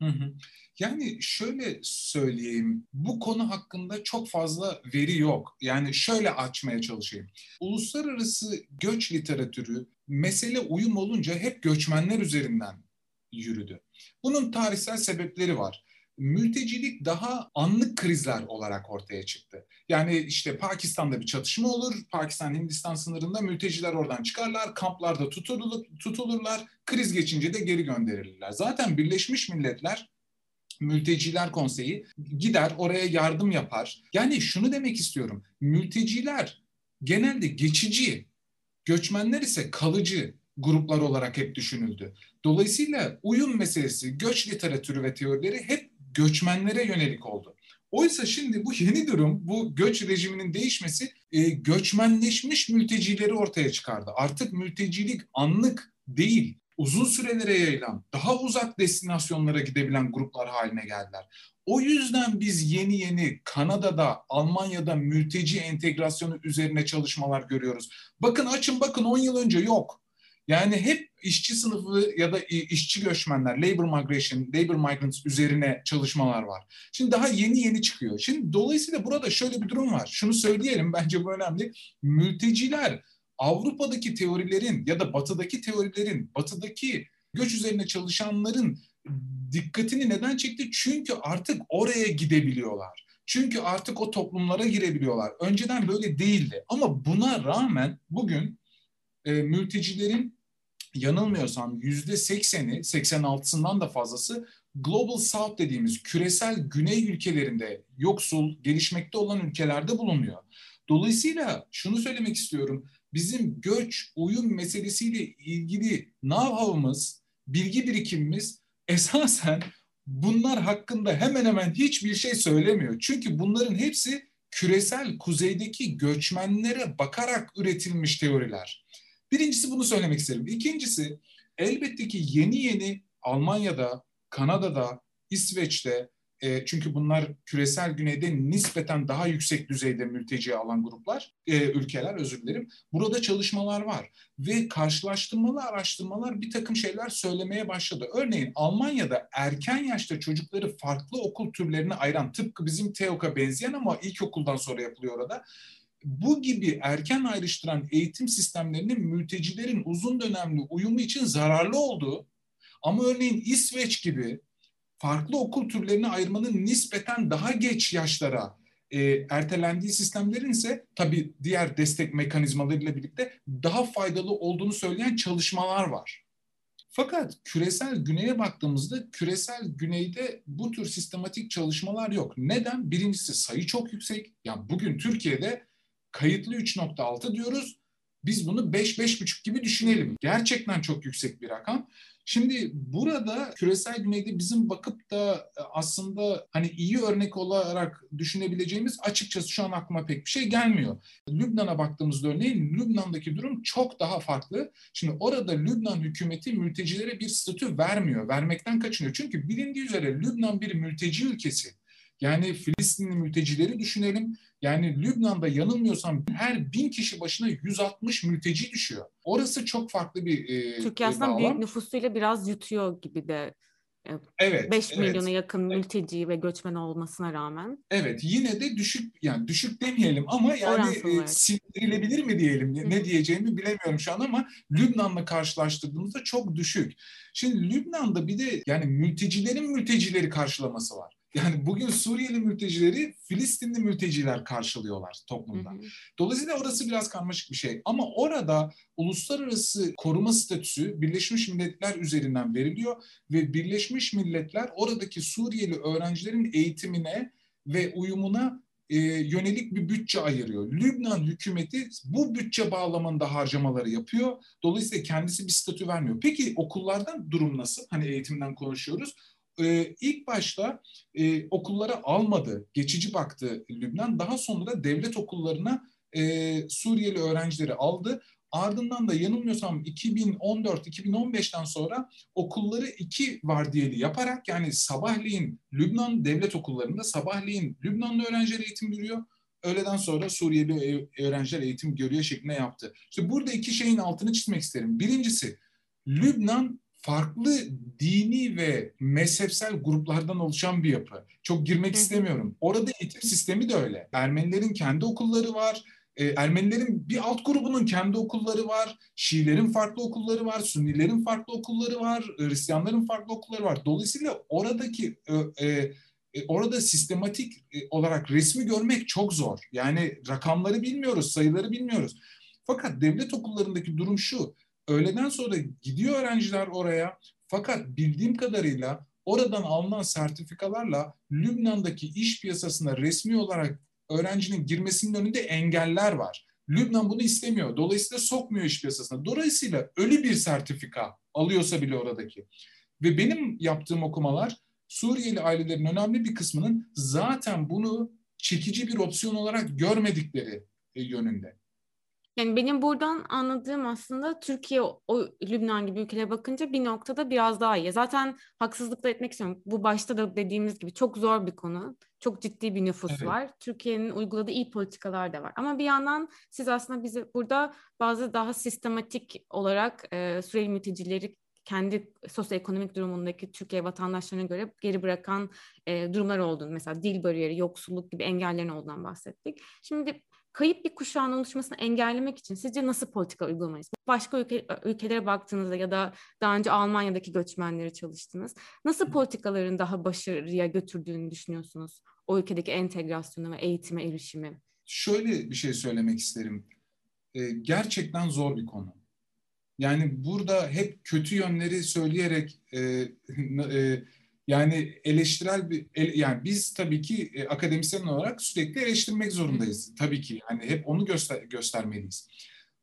Speaker 2: Hı hı. Yani şöyle söyleyeyim, bu konu hakkında çok fazla veri yok. Yani şöyle açmaya çalışayım. Uluslararası göç literatürü mesele uyum olunca hep göçmenler üzerinden yürüdü. Bunun tarihsel sebepleri var mültecilik daha anlık krizler olarak ortaya çıktı. Yani işte Pakistan'da bir çatışma olur, Pakistan-Hindistan sınırında mülteciler oradan çıkarlar, kamplarda tutulur, tutulurlar, kriz geçince de geri gönderilirler. Zaten Birleşmiş Milletler Mülteciler Konseyi gider oraya yardım yapar. Yani şunu demek istiyorum. Mülteciler genelde geçici, göçmenler ise kalıcı gruplar olarak hep düşünüldü. Dolayısıyla uyum meselesi, göç literatürü ve teorileri hep göçmenlere yönelik oldu. Oysa şimdi bu yeni durum, bu göç rejiminin değişmesi e, göçmenleşmiş mültecileri ortaya çıkardı. Artık mültecilik anlık değil, uzun sürelere yayılan, daha uzak destinasyonlara gidebilen gruplar haline geldiler. O yüzden biz yeni yeni Kanada'da, Almanya'da mülteci entegrasyonu üzerine çalışmalar görüyoruz. Bakın açın bakın 10 yıl önce yok. Yani hep işçi sınıfı ya da işçi göçmenler, labor migration, labor migrants üzerine çalışmalar var. Şimdi daha yeni yeni çıkıyor. Şimdi dolayısıyla burada şöyle bir durum var. Şunu söyleyelim bence bu önemli. Mülteciler Avrupa'daki teorilerin ya da batıdaki teorilerin, batıdaki göç üzerine çalışanların dikkatini neden çekti? Çünkü artık oraya gidebiliyorlar. Çünkü artık o toplumlara girebiliyorlar. Önceden böyle değildi. Ama buna rağmen bugün e, mültecilerin yanılmıyorsam yüzde sekseni, 86'sından da fazlası Global South dediğimiz küresel güney ülkelerinde yoksul, gelişmekte olan ülkelerde bulunuyor. Dolayısıyla şunu söylemek istiyorum. Bizim göç, uyum meselesiyle ilgili know-how'ımız, bilgi birikimimiz esasen bunlar hakkında hemen hemen hiçbir şey söylemiyor. Çünkü bunların hepsi küresel kuzeydeki göçmenlere bakarak üretilmiş teoriler. Birincisi bunu söylemek isterim. İkincisi elbette ki yeni yeni Almanya'da, Kanada'da, İsveç'te e, çünkü bunlar küresel güneyde nispeten daha yüksek düzeyde mülteci alan gruplar, e, ülkeler özür dilerim. Burada çalışmalar var ve karşılaştırmalı araştırmalar bir takım şeyler söylemeye başladı. Örneğin Almanya'da erken yaşta çocukları farklı okul türlerine ayıran tıpkı bizim TEOK'a benzeyen ama ilkokuldan sonra yapılıyor orada bu gibi erken ayrıştıran eğitim sistemlerinin mültecilerin uzun dönemli uyumu için zararlı olduğu ama örneğin İsveç gibi farklı okul türlerine ayırmanın nispeten daha geç yaşlara e, ertelendiği sistemlerin ise tabii diğer destek mekanizmalarıyla birlikte daha faydalı olduğunu söyleyen çalışmalar var. Fakat küresel güneye baktığımızda küresel güneyde bu tür sistematik çalışmalar yok. Neden? Birincisi sayı çok yüksek. Yani bugün Türkiye'de kayıtlı 3.6 diyoruz. Biz bunu 5-5.5 gibi düşünelim. Gerçekten çok yüksek bir rakam. Şimdi burada küresel güneyde bizim bakıp da e, aslında hani iyi örnek olarak düşünebileceğimiz açıkçası şu an aklıma pek bir şey gelmiyor. Lübnan'a baktığımızda örneğin Lübnan'daki durum çok daha farklı. Şimdi orada Lübnan hükümeti mültecilere bir statü vermiyor, vermekten kaçınıyor. Çünkü bilindiği üzere Lübnan bir mülteci ülkesi. Yani Filistinli mültecileri düşünelim. Yani Lübnan'da yanılmıyorsam her bin kişi başına 160 mülteci düşüyor. Orası çok farklı bir
Speaker 1: e, Türkiye aslında bağlam. büyük nüfusuyla biraz yutuyor gibi de e,
Speaker 2: Evet.
Speaker 1: 5 evet. milyona yakın mülteci ve göçmen olmasına rağmen.
Speaker 2: Evet yine de düşük yani düşük demeyelim ama yani e, sindirilebilir mi diyelim Hı. ne diyeceğimi bilemiyorum şu an ama Lübnan'la karşılaştırdığımızda çok düşük. Şimdi Lübnan'da bir de yani mültecilerin mültecileri karşılaması var. Yani bugün Suriyeli mültecileri Filistinli mülteciler karşılıyorlar toplumda. Hı hı. Dolayısıyla orası biraz karmaşık bir şey. Ama orada uluslararası koruma statüsü Birleşmiş Milletler üzerinden veriliyor ve Birleşmiş Milletler oradaki Suriyeli öğrencilerin eğitimine ve uyumuna e, yönelik bir bütçe ayırıyor. Lübnan hükümeti bu bütçe bağlamında harcamaları yapıyor. Dolayısıyla kendisi bir statü vermiyor. Peki okullardan durum nasıl? Hani eğitimden konuşuyoruz e, ilk başta e, okullara almadı, geçici baktı Lübnan. Daha sonra devlet okullarına e, Suriyeli öğrencileri aldı. Ardından da yanılmıyorsam 2014-2015'ten sonra okulları iki vardiyeli yaparak yani sabahleyin Lübnan devlet okullarında sabahleyin Lübnanlı öğrenciler eğitim görüyor. Öğleden sonra Suriyeli öğrenciler eğitim görüyor şeklinde yaptı. İşte burada iki şeyin altını çizmek isterim. Birincisi Lübnan farklı dini ve mezhepsel gruplardan oluşan bir yapı. Çok girmek istemiyorum. Orada eğitim sistemi de öyle. Ermenilerin kendi okulları var. E, Ermenilerin bir alt grubunun kendi okulları var. Şiilerin farklı okulları var. Sünnilerin farklı okulları var. Hristiyanların farklı okulları var. Dolayısıyla oradaki e, e, orada sistematik e, olarak resmi görmek çok zor. Yani rakamları bilmiyoruz, sayıları bilmiyoruz. Fakat devlet okullarındaki durum şu. Öğleden sonra gidiyor öğrenciler oraya. Fakat bildiğim kadarıyla oradan alınan sertifikalarla Lübnan'daki iş piyasasına resmi olarak öğrencinin girmesinin önünde engeller var. Lübnan bunu istemiyor. Dolayısıyla sokmuyor iş piyasasına. Dolayısıyla ölü bir sertifika alıyorsa bile oradaki. Ve benim yaptığım okumalar Suriyeli ailelerin önemli bir kısmının zaten bunu çekici bir opsiyon olarak görmedikleri e, yönünde.
Speaker 1: Yani benim buradan anladığım aslında Türkiye o Lübnan gibi ülkelere bakınca bir noktada biraz daha iyi. Zaten haksızlık da etmek istiyorum. Bu başta da dediğimiz gibi çok zor bir konu. Çok ciddi bir nüfus evet. var. Türkiye'nin uyguladığı iyi politikalar da var. Ama bir yandan siz aslında bizi burada bazı daha sistematik olarak e, Suriyeli mültecileri kendi sosyoekonomik durumundaki Türkiye vatandaşlarına göre geri bırakan e, durumlar olduğunu mesela dil bariyeri, yoksulluk gibi engellerin olduğundan bahsettik. Şimdi kayıp bir kuşağın oluşmasını engellemek için sizce nasıl politika uygulamayız? Başka ülke, ülkelere baktığınızda ya da daha önce Almanya'daki göçmenleri çalıştınız. Nasıl politikaların daha başarıya götürdüğünü düşünüyorsunuz? O ülkedeki entegrasyonu ve eğitime erişimi.
Speaker 2: Şöyle bir şey söylemek isterim. Ee, gerçekten zor bir konu. Yani burada hep kötü yönleri söyleyerek e, e, yani eleştirel bir el, yani biz tabii ki e, akademisyen olarak sürekli eleştirmek zorundayız. Hı. Tabii ki yani hep onu göster göstermeliyiz.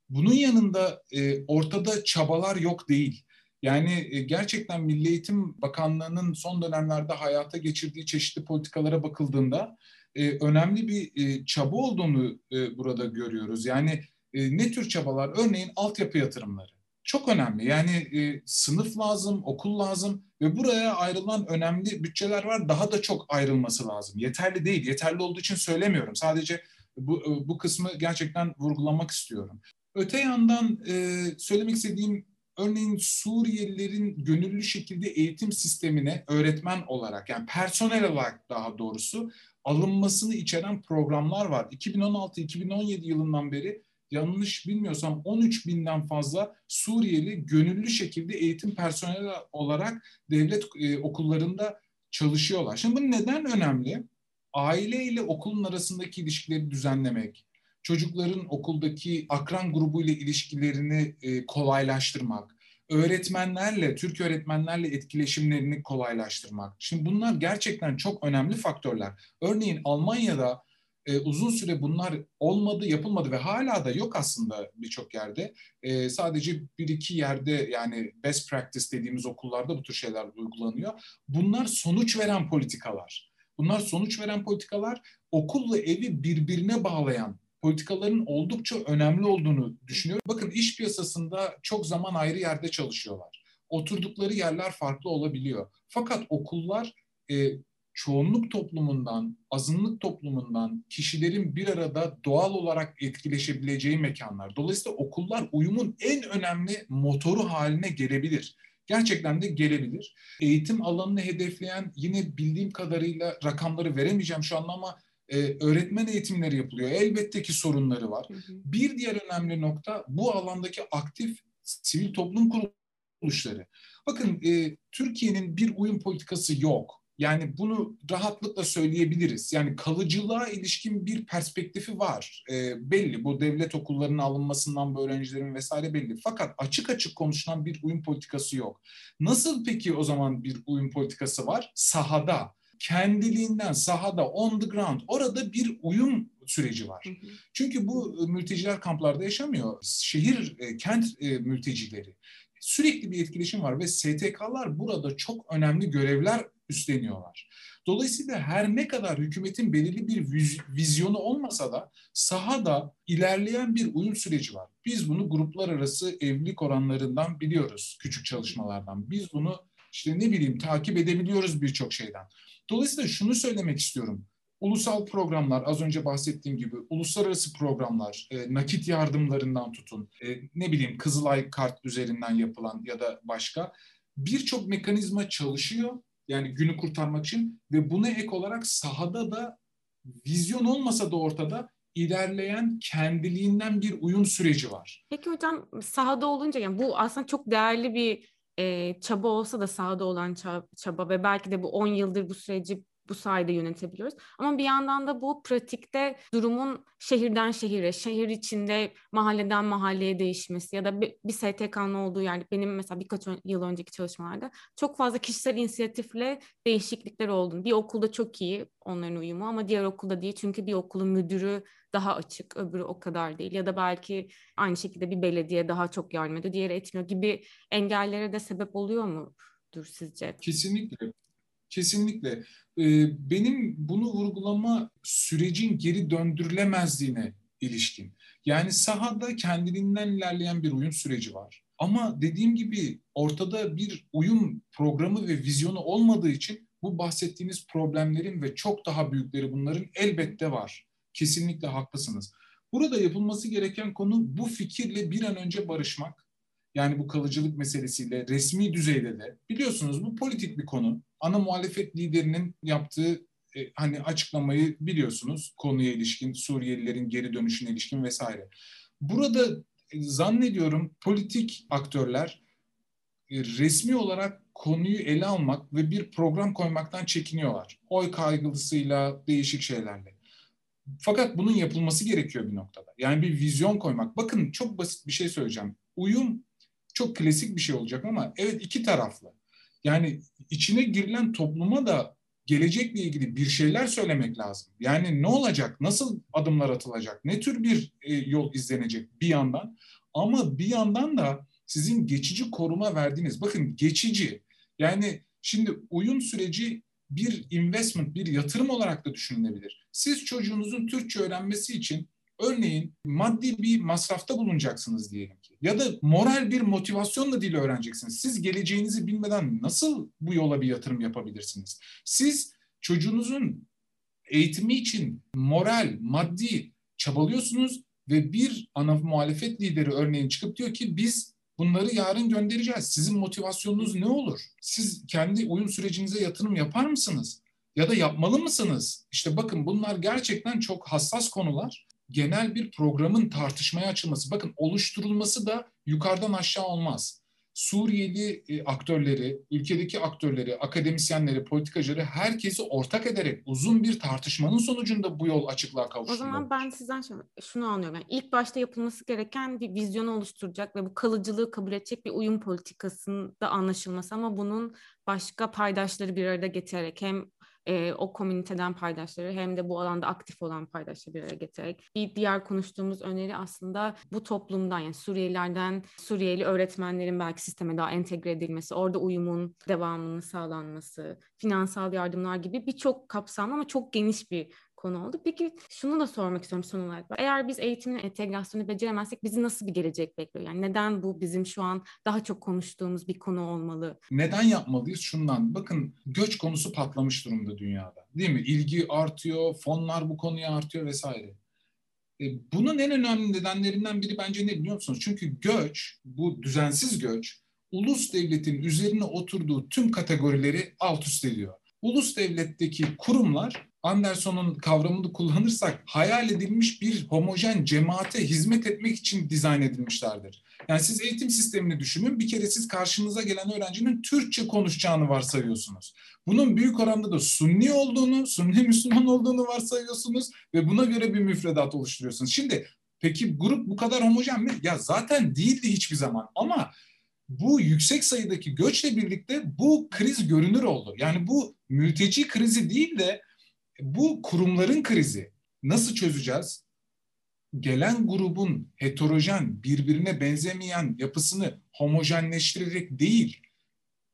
Speaker 2: Bunun yanında e, ortada çabalar yok değil. Yani e, gerçekten Milli Eğitim Bakanlığı'nın son dönemlerde hayata geçirdiği çeşitli politikalara bakıldığında e, önemli bir e, çaba olduğunu e, burada görüyoruz. Yani e, ne tür çabalar? Örneğin altyapı yatırımları çok önemli. Yani e, sınıf lazım, okul lazım ve buraya ayrılan önemli bütçeler var. Daha da çok ayrılması lazım. Yeterli değil. Yeterli olduğu için söylemiyorum. Sadece bu, e, bu kısmı gerçekten vurgulamak istiyorum. Öte yandan e, söylemek istediğim örneğin Suriyelilerin gönüllü şekilde eğitim sistemine öğretmen olarak yani personel olarak daha doğrusu alınmasını içeren programlar var. 2016-2017 yılından beri yanlış bilmiyorsam 13 binden fazla Suriyeli gönüllü şekilde eğitim personeli olarak devlet e, okullarında çalışıyorlar. Şimdi bu neden önemli? Aile ile okulun arasındaki ilişkileri düzenlemek, çocukların okuldaki akran grubu ile ilişkilerini e, kolaylaştırmak, öğretmenlerle, Türk öğretmenlerle etkileşimlerini kolaylaştırmak. Şimdi bunlar gerçekten çok önemli faktörler. Örneğin Almanya'da e, uzun süre bunlar olmadı, yapılmadı ve hala da yok aslında birçok yerde. E, sadece bir iki yerde yani best practice dediğimiz okullarda bu tür şeyler uygulanıyor. Bunlar sonuç veren politikalar. Bunlar sonuç veren politikalar okulla evi birbirine bağlayan politikaların oldukça önemli olduğunu düşünüyorum. Bakın iş piyasasında çok zaman ayrı yerde çalışıyorlar. Oturdukları yerler farklı olabiliyor. Fakat okullar e, çoğunluk toplumundan, azınlık toplumundan kişilerin bir arada doğal olarak etkileşebileceği mekanlar. Dolayısıyla okullar uyumun en önemli motoru haline gelebilir. Gerçekten de gelebilir. Eğitim alanını hedefleyen yine bildiğim kadarıyla rakamları veremeyeceğim şu anda ama e, öğretmen eğitimleri yapılıyor. Elbette ki sorunları var. Hı hı. Bir diğer önemli nokta bu alandaki aktif sivil toplum kuruluşları. Bakın e, Türkiye'nin bir uyum politikası yok yani bunu rahatlıkla söyleyebiliriz. Yani kalıcılığa ilişkin bir perspektifi var. E, belli bu devlet okullarının alınmasından bu öğrencilerin vesaire belli. Fakat açık açık konuşulan bir uyum politikası yok. Nasıl peki o zaman bir uyum politikası var? Sahada kendiliğinden sahada on the ground orada bir uyum süreci var. Çünkü bu mülteciler kamplarda yaşamıyor. Şehir, e, kent e, mültecileri. Sürekli bir etkileşim var ve STK'lar burada çok önemli görevler üstleniyorlar. Dolayısıyla her ne kadar hükümetin belirli bir vizyonu olmasa da sahada ilerleyen bir uyum süreci var. Biz bunu gruplar arası evlilik oranlarından biliyoruz, küçük çalışmalardan. Biz bunu işte ne bileyim takip edebiliyoruz birçok şeyden. Dolayısıyla şunu söylemek istiyorum. Ulusal programlar, az önce bahsettiğim gibi uluslararası programlar, e, nakit yardımlarından tutun, e, ne bileyim Kızılay kart üzerinden yapılan ya da başka birçok mekanizma çalışıyor. Yani günü kurtarmak için ve buna ek olarak sahada da vizyon olmasa da ortada ilerleyen kendiliğinden bir uyum süreci var.
Speaker 1: Peki hocam sahada olunca yani bu aslında çok değerli bir e, çaba olsa da sahada olan çaba ve belki de bu 10 yıldır bu süreci bu sayede yönetebiliyoruz. Ama bir yandan da bu pratikte durumun şehirden şehire, şehir içinde mahalleden mahalleye değişmesi ya da bir, bir STK'nın olduğu yerde benim mesela birkaç yıl önceki çalışmalarda çok fazla kişisel inisiyatifle değişiklikler oldu. Bir okulda çok iyi onların uyumu ama diğer okulda değil çünkü bir okulun müdürü daha açık, öbürü o kadar değil. Ya da belki aynı şekilde bir belediye daha çok yardım ediyor, diğeri etmiyor gibi engellere de sebep oluyor mudur sizce?
Speaker 2: Kesinlikle. Kesinlikle. Ee, benim bunu vurgulama sürecin geri döndürülemezliğine ilişkin. Yani sahada kendiliğinden ilerleyen bir uyum süreci var. Ama dediğim gibi ortada bir uyum programı ve vizyonu olmadığı için bu bahsettiğiniz problemlerin ve çok daha büyükleri bunların elbette var. Kesinlikle haklısınız. Burada yapılması gereken konu bu fikirle bir an önce barışmak. Yani bu kalıcılık meselesiyle resmi düzeyde de biliyorsunuz bu politik bir konu. Ana muhalefet liderinin yaptığı e, hani açıklamayı biliyorsunuz konuya ilişkin, Suriyelilerin geri dönüşüne ilişkin vesaire. Burada e, zannediyorum politik aktörler e, resmi olarak konuyu ele almak ve bir program koymaktan çekiniyorlar. Oy kaygılısıyla, değişik şeylerle. Fakat bunun yapılması gerekiyor bir noktada. Yani bir vizyon koymak. Bakın çok basit bir şey söyleyeceğim. Uyum çok klasik bir şey olacak ama evet iki taraflı. Yani içine girilen topluma da gelecekle ilgili bir şeyler söylemek lazım. Yani ne olacak, nasıl adımlar atılacak, ne tür bir e, yol izlenecek bir yandan. Ama bir yandan da sizin geçici koruma verdiğiniz, bakın geçici, yani şimdi uyum süreci bir investment, bir yatırım olarak da düşünülebilir. Siz çocuğunuzun Türkçe öğrenmesi için örneğin maddi bir masrafta bulunacaksınız diyelim ki. Ya da moral bir motivasyonla dil öğreneceksiniz. Siz geleceğinizi bilmeden nasıl bu yola bir yatırım yapabilirsiniz? Siz çocuğunuzun eğitimi için moral, maddi çabalıyorsunuz ve bir ana muhalefet lideri örneğin çıkıp diyor ki biz Bunları yarın göndereceğiz. Sizin motivasyonunuz ne olur? Siz kendi uyum sürecinize yatırım yapar mısınız? Ya da yapmalı mısınız? İşte bakın bunlar gerçekten çok hassas konular. Genel bir programın tartışmaya açılması. Bakın oluşturulması da yukarıdan aşağı olmaz. Suriyeli e, aktörleri, ülkedeki aktörleri, akademisyenleri, politikacıları herkesi ortak ederek uzun bir tartışmanın sonucunda bu yol açıklığa kavuşturulur.
Speaker 1: O zaman ben sizden şunu anlıyorum. Yani ilk başta yapılması gereken bir vizyonu oluşturacak ve bu kalıcılığı kabul edecek bir uyum politikasında anlaşılması ama bunun başka paydaşları bir arada getirerek hem e, o komüniteden paydaşları hem de bu alanda aktif olan paydaşları bir araya getirerek. Bir diğer konuştuğumuz öneri aslında bu toplumdan yani Suriyelilerden Suriyeli öğretmenlerin belki sisteme daha entegre edilmesi, orada uyumun devamının sağlanması, finansal yardımlar gibi birçok kapsamlı ama çok geniş bir konu oldu. Peki şunu da sormak istiyorum son olarak. Eğer biz eğitimin entegrasyonu beceremezsek bizi nasıl bir gelecek bekliyor? Yani neden bu bizim şu an daha çok konuştuğumuz bir konu olmalı?
Speaker 2: Neden yapmalıyız? Şundan. Bakın göç konusu patlamış durumda dünyada. Değil mi? İlgi artıyor, fonlar bu konuya artıyor vesaire. E, bunun en önemli nedenlerinden biri bence ne biliyor musunuz? Çünkü göç, bu düzensiz göç, ulus devletin üzerine oturduğu tüm kategorileri alt üst ediyor. Ulus devletteki kurumlar Anderson'un kavramını kullanırsak hayal edilmiş bir homojen cemaate hizmet etmek için dizayn edilmişlerdir. Yani siz eğitim sistemini düşünün. Bir kere siz karşınıza gelen öğrencinin Türkçe konuşacağını varsayıyorsunuz. Bunun büyük oranda da Sunni olduğunu, Sunni Müslüman olduğunu varsayıyorsunuz ve buna göre bir müfredat oluşturuyorsunuz. Şimdi peki grup bu kadar homojen mi? Ya zaten değildi hiçbir zaman ama bu yüksek sayıdaki göçle birlikte bu kriz görünür oldu. Yani bu mülteci krizi değil de bu kurumların krizi nasıl çözeceğiz? Gelen grubun heterojen, birbirine benzemeyen yapısını homojenleştirerek değil,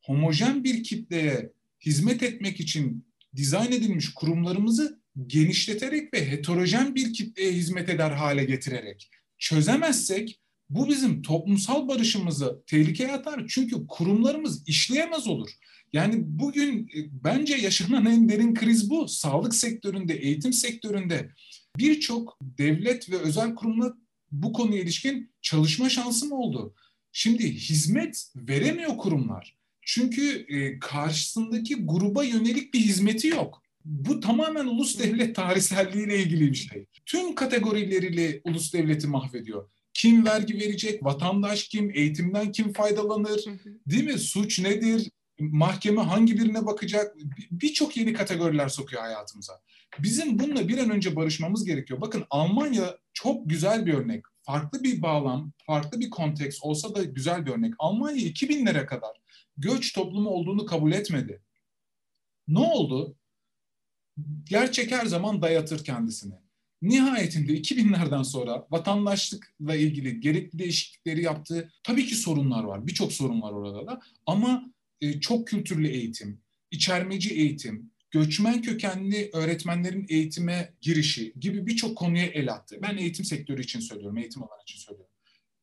Speaker 2: homojen bir kitleye hizmet etmek için dizayn edilmiş kurumlarımızı genişleterek ve heterojen bir kitleye hizmet eder hale getirerek çözemezsek bu bizim toplumsal barışımızı tehlikeye atar. Çünkü kurumlarımız işleyemez olur. Yani bugün e, bence yaşanan en derin kriz bu. Sağlık sektöründe, eğitim sektöründe birçok devlet ve özel kurumla bu konuya ilişkin çalışma şansım oldu. Şimdi hizmet veremiyor kurumlar. Çünkü e, karşısındaki gruba yönelik bir hizmeti yok. Bu tamamen ulus devlet tarihselliğiyle ilgili bir şey. Tüm kategorileriyle ulus devleti mahvediyor. Kim vergi verecek, vatandaş kim, eğitimden kim faydalanır, değil mi? Suç nedir, mahkeme hangi birine bakacak? Birçok yeni kategoriler sokuyor hayatımıza. Bizim bununla bir an önce barışmamız gerekiyor. Bakın Almanya çok güzel bir örnek. Farklı bir bağlam, farklı bir konteks olsa da güzel bir örnek. Almanya 2000'lere kadar göç toplumu olduğunu kabul etmedi. Ne oldu? Gerçek her zaman dayatır kendisini. Nihayetinde 2000'lerden sonra vatandaşlıkla ilgili gerekli değişiklikleri yaptığı tabii ki sorunlar var. Birçok sorun var orada da. Ama e, çok kültürlü eğitim, içermeci eğitim, göçmen kökenli öğretmenlerin eğitime girişi gibi birçok konuya el attı. Ben eğitim sektörü için söylüyorum, eğitim alanı için söylüyorum.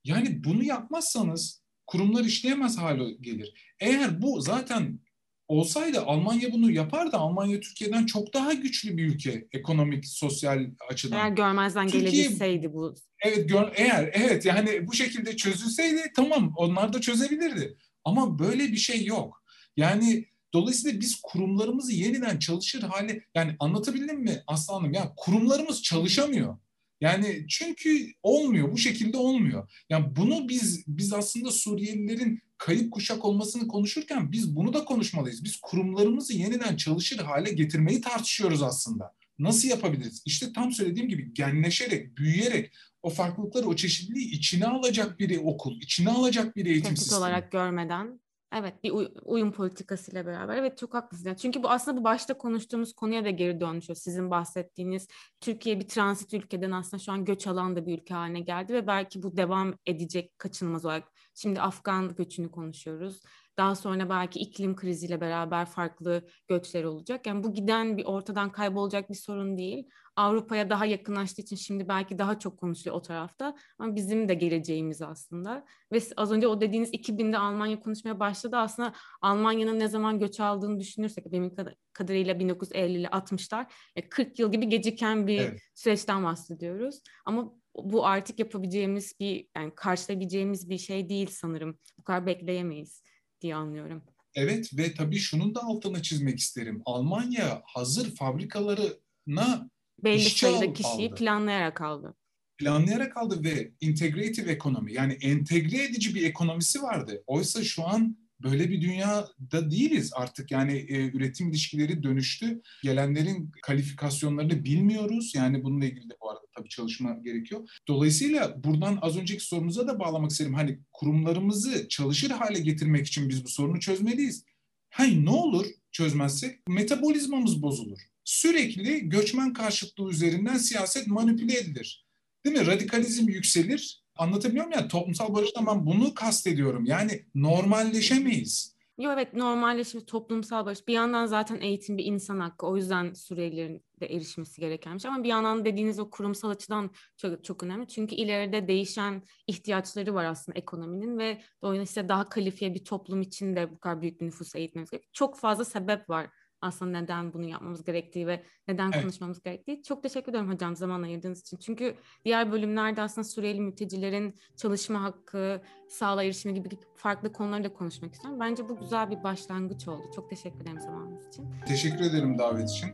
Speaker 2: Yani bunu yapmazsanız kurumlar işleyemez hale gelir. Eğer bu zaten olsaydı Almanya bunu yapardı. Almanya Türkiye'den çok daha güçlü bir ülke ekonomik, sosyal açıdan.
Speaker 1: Eğer görmezden Türkiye, gelebilseydi bu.
Speaker 2: Evet, gör, eğer evet yani bu şekilde çözülseydi tamam onlar da çözebilirdi. Ama böyle bir şey yok. Yani dolayısıyla biz kurumlarımızı yeniden çalışır hale yani anlatabildim mi aslanım ya kurumlarımız çalışamıyor. Yani çünkü olmuyor bu şekilde olmuyor. Yani bunu biz biz aslında Suriyelilerin kayıp kuşak olmasını konuşurken biz bunu da konuşmalıyız. Biz kurumlarımızı yeniden çalışır hale getirmeyi tartışıyoruz aslında. Nasıl yapabiliriz? İşte tam söylediğim gibi genleşerek, büyüyerek o farklılıkları, o çeşitliliği içine alacak bir okul, içine alacak bir eğitim
Speaker 1: Tehdit
Speaker 2: sistemi.
Speaker 1: olarak görmeden Evet bir uy- uyum politikasıyla beraber. Evet çok haklısın. Çünkü bu aslında bu başta konuştuğumuz konuya da geri dönmüş. Sizin bahsettiğiniz Türkiye bir transit ülkeden aslında şu an göç alan da bir ülke haline geldi ve belki bu devam edecek kaçınılmaz olarak. Şimdi Afgan göçünü konuşuyoruz. Daha sonra belki iklim kriziyle beraber farklı göçler olacak. Yani bu giden bir ortadan kaybolacak bir sorun değil. Avrupa'ya daha yakınlaştığı için şimdi belki daha çok konuşuluyor o tarafta. Ama bizim de geleceğimiz aslında. Ve az önce o dediğiniz 2000'de Almanya konuşmaya başladı. Aslında Almanya'nın ne zaman göç aldığını düşünürsek benim kadarıyla 1950'li 60'lar 40 yıl gibi geciken bir evet. süreçten bahsediyoruz. Ama bu artık yapabileceğimiz bir yani karşılayabileceğimiz bir şey değil sanırım. Bu kadar bekleyemeyiz diye anlıyorum.
Speaker 2: Evet ve tabii şunun da altına çizmek isterim. Almanya hazır fabrikalarına
Speaker 1: belli sayıda kişiyi aldı. planlayarak aldı.
Speaker 2: Planlayarak aldı ve integrative ekonomi yani entegre edici bir ekonomisi vardı. Oysa şu an böyle bir dünyada değiliz artık. Yani e, üretim ilişkileri dönüştü. Gelenlerin kalifikasyonlarını bilmiyoruz. Yani bununla ilgili de bu arada tabii çalışma gerekiyor. Dolayısıyla buradan az önceki sorumuza da bağlamak isterim. Hani kurumlarımızı çalışır hale getirmek için biz bu sorunu çözmeliyiz. Hayır ne olur çözmezsek metabolizmamız bozulur. Sürekli göçmen karşıtlığı üzerinden siyaset manipüle edilir. Değil mi? Radikalizm yükselir Anlatabiliyor muyum ya? Toplumsal barıştan ben bunu kastediyorum. Yani normalleşemeyiz.
Speaker 1: Yok evet normalleşme, toplumsal barış. Bir yandan zaten eğitim bir insan hakkı. O yüzden Suriyelilerin de erişmesi gerekenmiş. Ama bir yandan dediğiniz o kurumsal açıdan çok, çok önemli. Çünkü ileride değişen ihtiyaçları var aslında ekonominin ve dolayısıyla daha kalifiye bir toplum için de bu kadar büyük bir nüfus eğitmemiz gerekiyor. Çok fazla sebep var aslında neden bunu yapmamız gerektiği ve neden evet. konuşmamız gerektiği. Çok teşekkür ederim hocam zaman ayırdığınız için. Çünkü diğer bölümlerde aslında Suriyeli mültecilerin çalışma hakkı, sağlığa erişimi gibi farklı konuları da konuşmak istiyorum. Bence bu güzel bir başlangıç oldu. Çok teşekkür ederim zamanınız için.
Speaker 2: Teşekkür ederim davet için.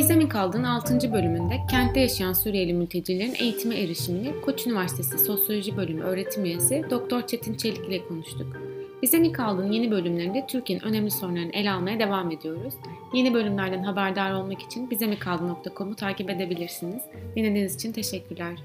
Speaker 1: Bize kaldığın 6. bölümünde kentte yaşayan Suriyeli mültecilerin eğitime erişimini Koç Üniversitesi Sosyoloji Bölümü öğretim üyesi Doktor Çetin Çelik ile konuştuk. Bize mi kaldın yeni bölümlerinde Türkiye'nin önemli sorunlarını ele almaya devam ediyoruz. Yeni bölümlerden haberdar olmak için bizemikaldın.com'u takip edebilirsiniz. Dinlediğiniz için teşekkürler.